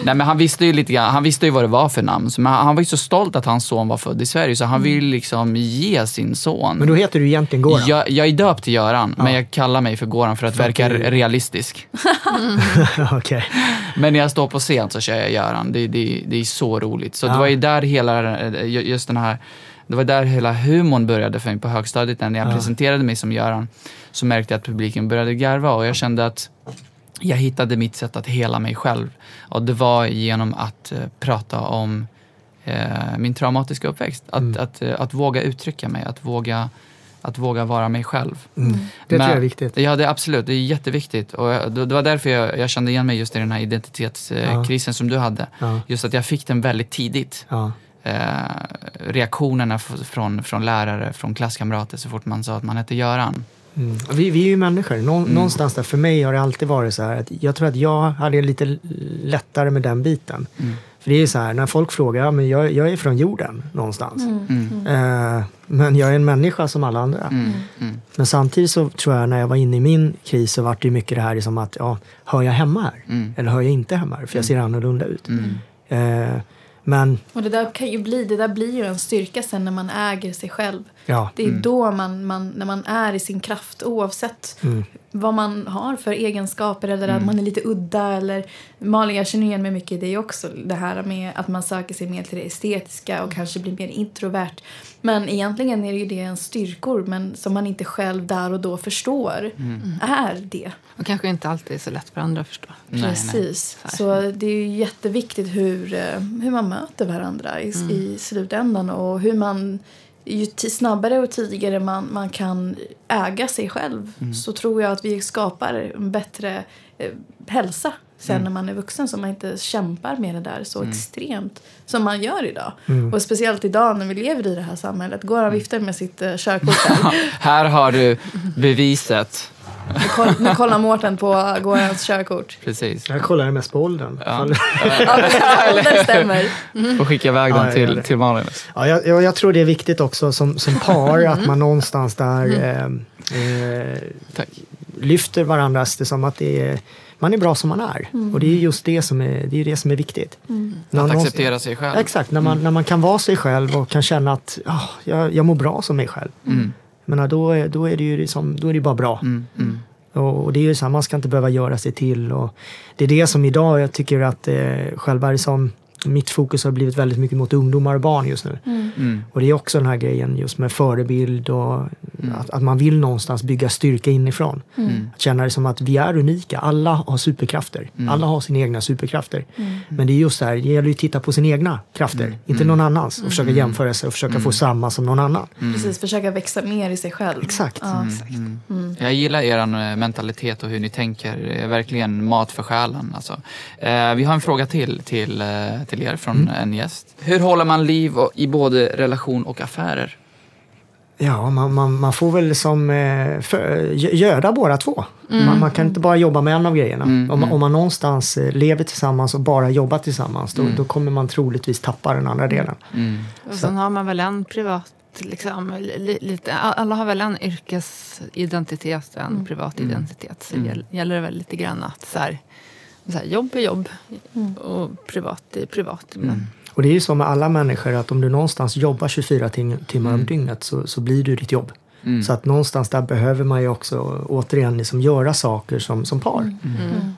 Nej, men han visste ju lite grann, han visste ju vad det var för namn. Så, men han var ju så stolt att hans son var född i Sverige, så han vill liksom ge sin son. Men då heter du egentligen Goran? Jag, jag är döpt till Göran, men jag kallar mig för Goran för att verka realistisk. (laughs) Okej. (laughs) Men när jag står på scen så kör jag Göran. Det, det, det är så roligt. Så det Ja. var ju där hela, eh, just den här, det var där hela humorn började för mig på högstadiet. När jag presenterade mig som Göran så märkte jag att publiken började garva och jag kände att jag hittade mitt sätt att hela mig själv. Och det var genom att eh, prata om eh, min traumatiska uppväxt. Att, att, eh, att våga uttrycka mig, att våga, att våga vara mig själv. Det tror jag är viktigt. Ja, det är absolut. Det är jätteviktigt. Och jag, det det var därför jag, jag kände igen mig just i den här identitetskrisen som du hade. Ja. Just att jag fick den väldigt tidigt. Ja. Eh, reaktionerna f- från, från lärare, från klasskamrater så fort man sa att man hette Göran. Mm. Vi, vi är ju människor. Nå, Mm. Någonstans där, för mig har det alltid varit så här att jag tror att jag hade lite lättare med den biten. Mm. För det är så här, när folk frågar, ja, men jag, jag är från jorden någonstans. Mm. Eh, men jag är en människa som alla andra. Mm. Mm. Men samtidigt så tror jag när jag var inne i min kris så var det mycket det här liksom att, ja, hör jag hemma här? Mm. Eller hör jag inte hemma här? För jag ser annorlunda ut. Mm. Eh, men Och det där kan ju bli, det där blir ju en styrka sen när man äger sig själv. Ja, Det är då man, man, när man är i sin kraft oavsett Mm. vad man har för egenskaper eller att man är lite udda eller Malin, jag känner igen mig mycket i det också. Det här med att man söker sig mer till det estetiska och kanske blir mer introvert. Men egentligen är det ju det en styrkor men som man inte själv där och då förstår är det. Och kanske inte alltid är så lätt för andra att förstå. Nej. Precis. nej. Så det är ju jätteviktigt hur, eh, hur man möter varandra i, i slutändan och hur man ju snabbare och tidigare man, man kan äga sig själv så tror jag att vi skapar en bättre eh, hälsa sen när man är vuxen så man inte kämpar med det där så extremt som man gör idag. Och speciellt idag när vi lever i det här samhället. Går han viftar med sitt uh, körkort. (laughs) Här har du beviset. Nu koll- Nu kollar Mårten på Gorans körkort. Precis. jag kollar mest på åldern. Ja. Ja. Åldern stämmer. Får skicka iväg Ja, den gör till, till Malin. Ja, jag, jag, tror det är viktigt också som, som par att man någonstans där eh, eh, Tack. lyfter varandras det som att det är, man är bra som man är. Och det är just det som är, det är, det som är viktigt. När Att acceptera sig själv. Exakt, när man, när man kan vara sig själv och kan känna att ah, jag, jag mår bra som mig själv. Mm. Jag menar, då, är- då är det ju liksom, då är det bara bra. Mm. Mm. Och, och det är ju så här, man ska inte behöva göra sig till. Och det är det som idag jag tycker att eh, själva liksom, mitt fokus har blivit väldigt mycket mot ungdomar och barn just nu. Mm. Och det är också den här grejen just med förebild och att, att man vill någonstans bygga styrka inifrån. Mm. Att känna det som att vi är unika, alla har superkrafter. Alla har sina egna superkrafter. Men det är just så här, det gäller ju att titta på sina egna krafter, inte någon annans. Och försöka jämföra sig och försöka få samma som någon annan. Precis, försöka växa mer i sig själv. Exakt. Ja, exakt. Jag gillar er eh, mentalitet och hur ni tänker. Det är verkligen mat för själen. Alltså. Eh, vi har en fråga till till, till er från en gäst. Hur håller man liv i både relation och affärer? Ja, man, man, man får väl som eh, för, gö- göda båda två. Man, man kan inte bara jobba med en av grejerna. Mm, om, man- mm. om man någonstans eh, lever tillsammans och bara jobbar tillsammans, då, då kommer man troligtvis tappa den andra delen. Mm. Och sen har man väl en privat, liksom, li, lite, alla har väl en yrkesidentitet och en privat identitet. Så gäll- gäller det väl lite grann att så här, så här, jobb är jobb och privat är privat. Men, Och det är ju så med alla människor att om du någonstans jobbar 24 tim- timmar om dygnet så, så blir du ditt jobb. Mm. Så att någonstans där behöver man ju också återigen liksom göra saker som, som par.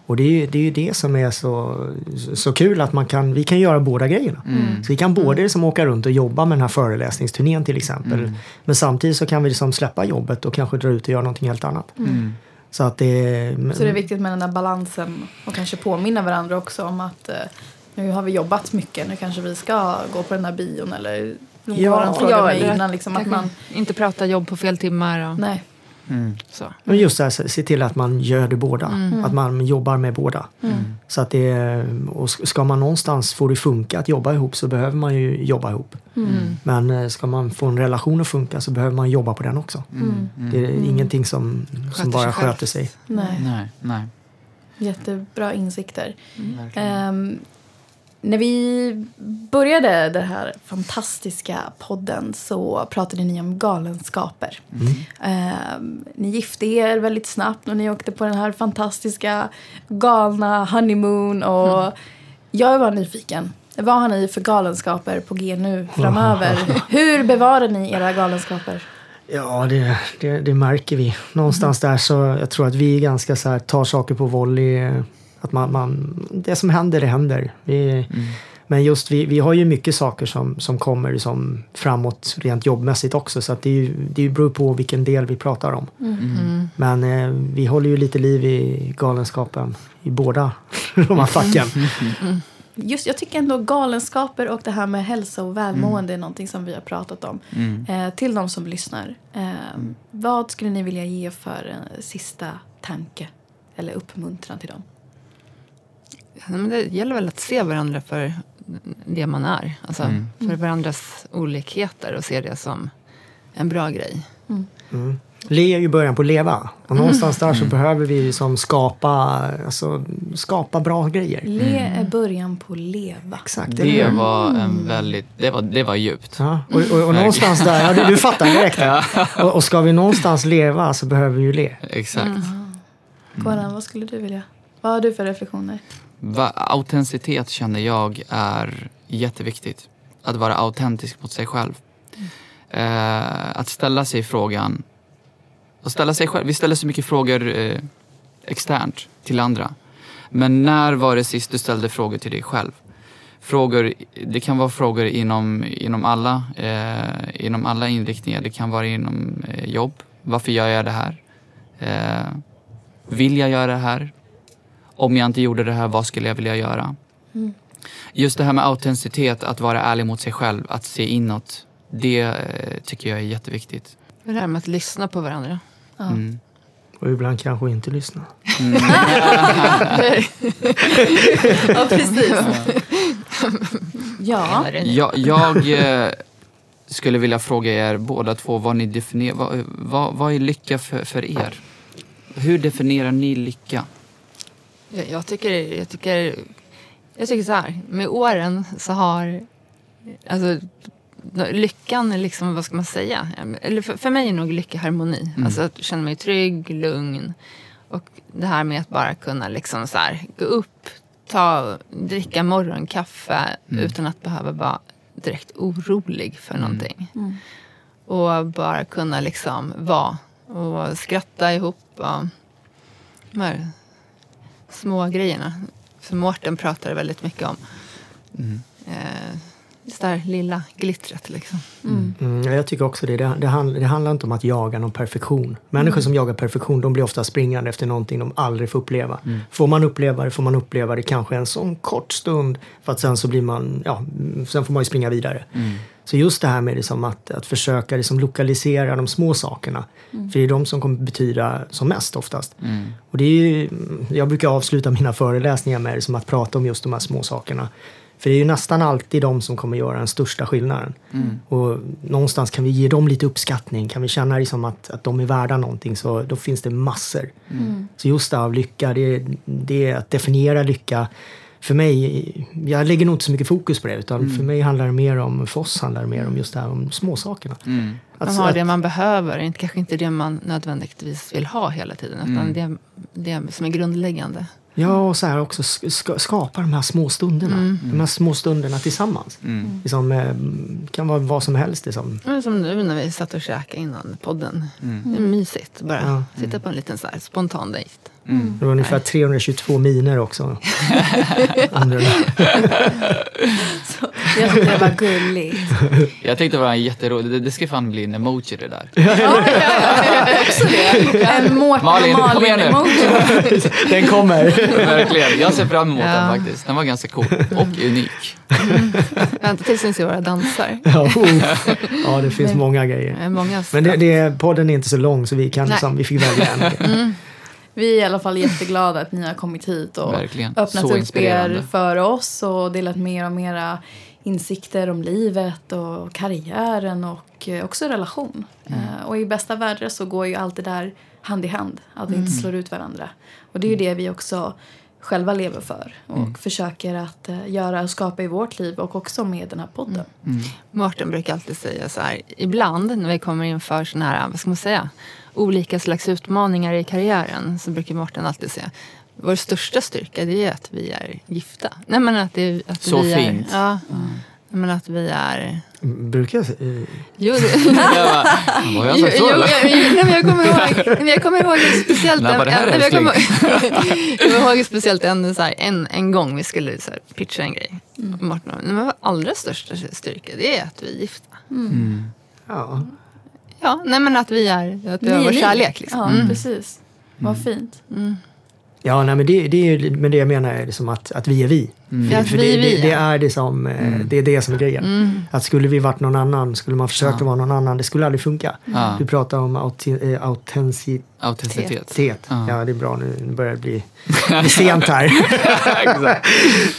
Och det är, ju, det är ju det som är så, så kul att man kan, vi kan göra båda grejerna. Så vi kan både liksom åka runt och jobba med den här föreläsningsturnén till exempel. Men samtidigt så kan vi liksom släppa jobbet och kanske dra ut och göra någonting helt annat. Så att det, Så det är viktigt med den där balansen och kanske påminna varandra också om att eh, nu har vi jobbat mycket, nu kanske vi ska gå på den där bion eller Ja. ja, frågade Ja, mig innan liksom att man, inte prata jobb på fel timmar. Och, nej. Så. Men just det här, se till att man gör det båda. Att man jobbar med båda. Så att det, och ska man någonstans få det funka att jobba ihop så behöver man ju jobba ihop. Men eh, ska man få en relation att funka så behöver man jobba på den också. Det är ingenting som, som bara sköter sig. nej. Nej, nej. Jättebra insikter. Verkligen. När vi började den här fantastiska podden så pratade ni om galenskaper. Ehm, ni gifte er väldigt snabbt och ni åkte på den här fantastiska galna honeymoon. Och Jag var nyfiken. Vad har ni för galenskaper på G nu framöver? (laughs) Hur bevarar ni era galenskaper? Ja, det, det, det märker vi. Någonstans där så jag tror att vi ganska så här, tar saker på volley. Att man, man, det som händer, det händer. Vi, Men just vi, vi har ju mycket saker som, som kommer som framåt rent jobbmässigt också. Så att det, ju, det beror på vilken del vi pratar om. Men eh, vi håller ju lite liv i galenskapen i båda (laughs) de här facken. Just, jag tycker ändå galenskaper och det här med hälsa och välmående är någonting som vi har pratat om. Eh, till de som lyssnar. Eh, Vad skulle ni vilja ge för en sista tanke eller uppmuntran till dem? Ja, men det gäller väl att se varandra för det man är. Alltså, För varandras olikheter och se det som en bra grej. Le är ju början på leva. Och någonstans där så behöver vi som skapa, alltså, skapa bra grejer. Le är början på leva. Exakt. Det var en väldigt, det var, det var djupt. Ja, och, och, och någonstans där, ja, du, du fattar direkt. Och, och ska vi någonstans leva så behöver vi ju le. Exakt. Goran, vad skulle du vilja? Vad har du för reflektioner? Va, autenticitet känner jag är jätteviktigt. Att vara autentisk mot sig själv. Eh, att ställa sig frågan, och ställa sig själv, vi ställer så mycket frågor eh, externt till andra. Men när var det sist du ställde frågor till dig själv? Frågor, det kan vara frågor inom, inom, alla, eh, inom alla inriktningar. Det kan vara inom eh, jobb. Varför gör jag det här? Eh, vill jag göra det här? Om jag inte gjorde det här, vad skulle jag vilja göra? Just det här med autenticitet, att vara ärlig mot sig själv, att se inåt. Det eh, tycker jag är jätteviktigt. Det där med att lyssna på varandra. Mm. Och ibland kanske inte lyssna. (laughs) Ja, precis. (laughs) ja. Jag, jag eh, skulle vilja fråga er båda två vad ni definierar, vad, vad, vad är lycka för, för er? Hur definierar ni lycka? Jag, jag, tycker, jag, tycker, jag tycker så här, med åren så har alltså, lyckan, är liksom, vad ska man säga? Eller för, för mig är nog lycka harmoni. Alltså att känna mig trygg, lugn. Och det här med att bara kunna liksom så här, gå upp, ta, dricka morgonkaffe utan att behöva vara direkt orolig för någonting. Och bara kunna liksom vara och skratta ihop. Och, små grejerna som Mårten pratade väldigt mycket om. Eh, just det här lilla glittret liksom. Mm, ja, jag tycker också det. Det, det, handl, det handlar inte om att jaga någon perfektion. Människor som jagar perfektion de blir ofta springande efter någonting de aldrig får uppleva. Får man uppleva det får man uppleva det kanske en sån kort stund för att sen så blir man, ja, mm, sen får man ju springa vidare. Så just det här med liksom att, att försöka liksom lokalisera de små sakerna. För det är de som kommer betyda som mest oftast. Och det är ju, jag brukar avsluta mina föreläsningar med det som att prata om just de här små sakerna. För det är ju nästan alltid de som kommer göra den största skillnaden. Och någonstans kan vi ge dem lite uppskattning. Kan vi känna liksom att, att de är värda någonting så då finns det massor. Så just det här av lycka, det, det är att definiera lycka. För mig, jag lägger nog inte så mycket fokus på det utan för mig handlar det mer om, för oss handlar det mer om just det här om småsakerna. Mm. Att- Man har att- det man behöver, inte, kanske inte det man nödvändigtvis vill ha hela tiden. Utan det, det som är grundläggande. Ja, och så här också sk- ska, skapa de här små stunderna. De här små stunderna tillsammans. Liksom, eh, kan vara vad som helst. Liksom. Som nu när vi satt och käkade innan podden. Det är mysigt bara Ja. sitta på en liten så här spontan dejt. Det var ungefär 322 miner också. (laughs) Här. (laughs) Jag tyckte det var gulligt. Jag tyckte det var jätteroligt. Det, det ska fan bli en emoji det där. En Mårten Malin, och kom igen nu. Malin-emoji. (laughs) Den kommer! Verkligen. Jag ser fram emot Ja. den faktiskt. Den var ganska cool och unik. Vänta tills ni ser våra dansar. ja, oh. ja, det finns många grejer. Det Många Men det, det, podden är inte så lång så vi, kan, liksom, vi fick välja en. Vi är i alla fall jätteglada att ni har kommit hit och Verkligen. öppnat Så upp er för oss och delat mer och mera insikter om livet och karriären och eh, också relation. Mm. Eh, Och i bästa världar så går ju allt det där hand i hand, att vi inte Mm. slår ut varandra. Och det är ju det vi också själva lever för och Mm. försöker att eh, göra och skapa i vårt liv och också med den här podden. Mm. Mårten brukar alltid säga så här. Ibland när vi kommer inför såna här, vad ska man säga, olika slags utmaningar i karriären så brukar Mårten alltid säga vår största styrka det är att vi är gifta. Nej men att, det, att Så vi fint. Är, ja, Nej, men att vi är... Brukar jag eh, Jo, det, (laughs) Jag bara, jag jo, sagt jo, så eller? jag, nej, men jag kommer ihåg, jag kommer ihåg speciellt en, jag, kommer, älskling? (laughs) jag kommer ihåg speciellt en, så här, en, en gång vi skulle så här, pitcha en grej. Mm. Nej, men vår allra största styrka det är att vi är gifta. ja. Ja, nej men att vi är, att vi har vår är ni. kärlek. Liksom. Ja, Mm. precis. Vad fint. Ja, nej, men det, det är ju, men det jag menar är liksom att, att vi är vi. Ja, För det, är det, det ja. är det som, det är det som är grejen. Att skulle vi varit någon annan, skulle man försöka vara någon annan, det skulle aldrig funka. Ja. Du pratar om eh, autenticitet. Autenticitet. Ja. det är bra nu. Nu börjar det bli, bli (laughs) sent här.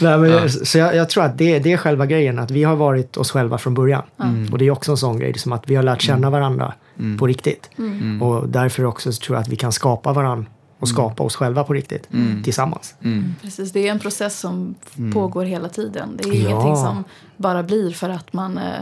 (laughs) Nej, men, Så jag, jag tror att det, det är själva grejen, att vi har varit oss själva från början. Och det är också en sån grej, som att vi har lärt känna varandra på riktigt. Och därför också så tror jag att vi kan skapa varandra och skapa oss själva på riktigt tillsammans. Precis, det är en process som f- pågår hela tiden. Det är Ja. ingenting som bara blir för att man, eh,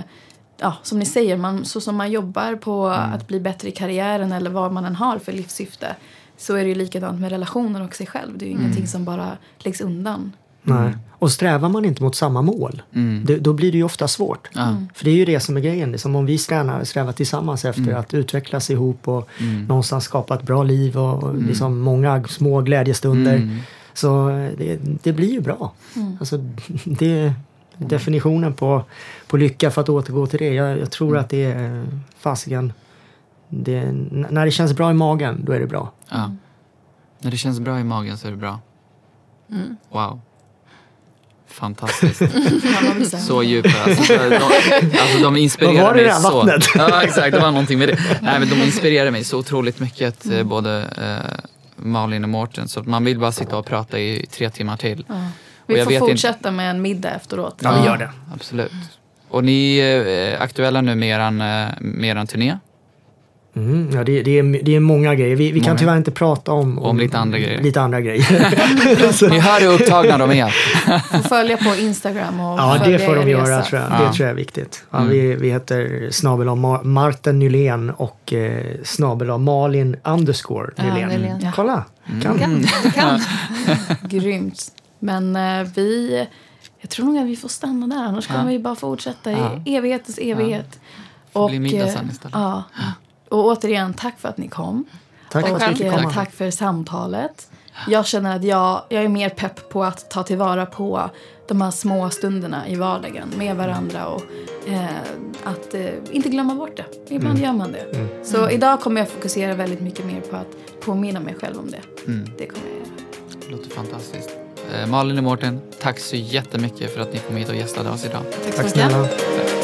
ja, som ni säger, man, så som man jobbar på att bli bättre i karriären eller vad man än har för livssyfte så är det ju likadant med relationer och sig själv. Det är ju ingenting som bara läggs undan. Nej. Och strävar man inte mot samma mål, det, då blir det ju ofta svårt. Ja. För det är ju det som är grejen. Det är som om vi strävar, strävar tillsammans efter att utvecklas ihop och någonstans skapa ett bra liv och, och liksom många små glädjestunder. Så eh, det, det blir ju bra. Alltså, (laughs) det är definitionen på, på lycka, för att återgå till det. Jag, jag tror att det är fasiken. Det, när det känns bra i magen, då är det bra. Ja. När det känns bra i magen så är det bra. Wow. Fantastiskt. (laughs) Så djupa. Alltså, de, alltså, de inspirerar var det mig där så. vattnet? (laughs) Ja, exakt. Det var någonting med det. Nej, men de inspirerar mig så otroligt mycket, eh, både eh, Malin och Mårten. Så att man vill bara sitta och prata i tre timmar till. Ja. Vi jag får vet inte- fortsätta med en middag efteråt. Ja, vi gör det. Absolut. Och ni är eh, aktuella nu med eran, eh, med eran turné. Mm, ja, det, det, är, det är många grejer. Vi, vi kan Många. tyvärr inte prata om, Om lite andra grejer. Lite andra grejer. Så- (laughs) Ni hör hur upptagna de är. Får följa på Instagram och ja, det får de göra tror jag. Ja. Det tror jag är viktigt. Ja, vi, vi heter snabel Mar- Martin Nylén och eh, snabel Malin underscore Ja, Nylén. Nylén. Ja. Kolla! Kan. Kan, kan. (laughs) Grymt. Men eh, vi, jag tror nog att vi får stanna där. Annars kommer Ja. vi bara fortsätta i Ja. evighetens evighet. Får bli middag eh, sen istället. Ja. Och återigen, tack för att ni kom. Tack för och att eh, komma. tack för samtalet. Jag känner att jag, jag är mer pepp på att ta tillvara på de här små stunderna i vardagen med varandra och eh, att eh, inte glömma bort det. Ibland Mm. gör man det. Så idag kommer jag fokusera väldigt mycket mer på att påminna mig själv om det. Mm. Det kommer jag göra. Det låter fantastiskt. Eh, Malin och Mårten, tack så jättemycket för att ni kom hit och gästade oss idag. Tack så mycket. snälla. Tack.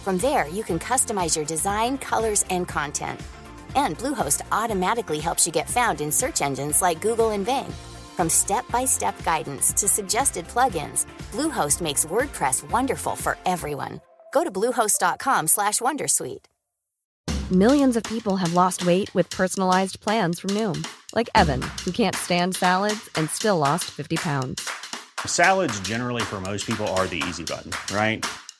From there, you can customize your design, colors, and content. And Bluehost automatically helps you get found in search engines like Google and Bing. From step-by-step guidance to suggested plugins, Bluehost makes WordPress wonderful for everyone. Go to bluehost.com/wondersuite. Millions of people have lost weight with personalized plans from Noom, like Evan, who can't stand salads and still lost 50 pounds. Salads, generally, for most people, are the easy button, right?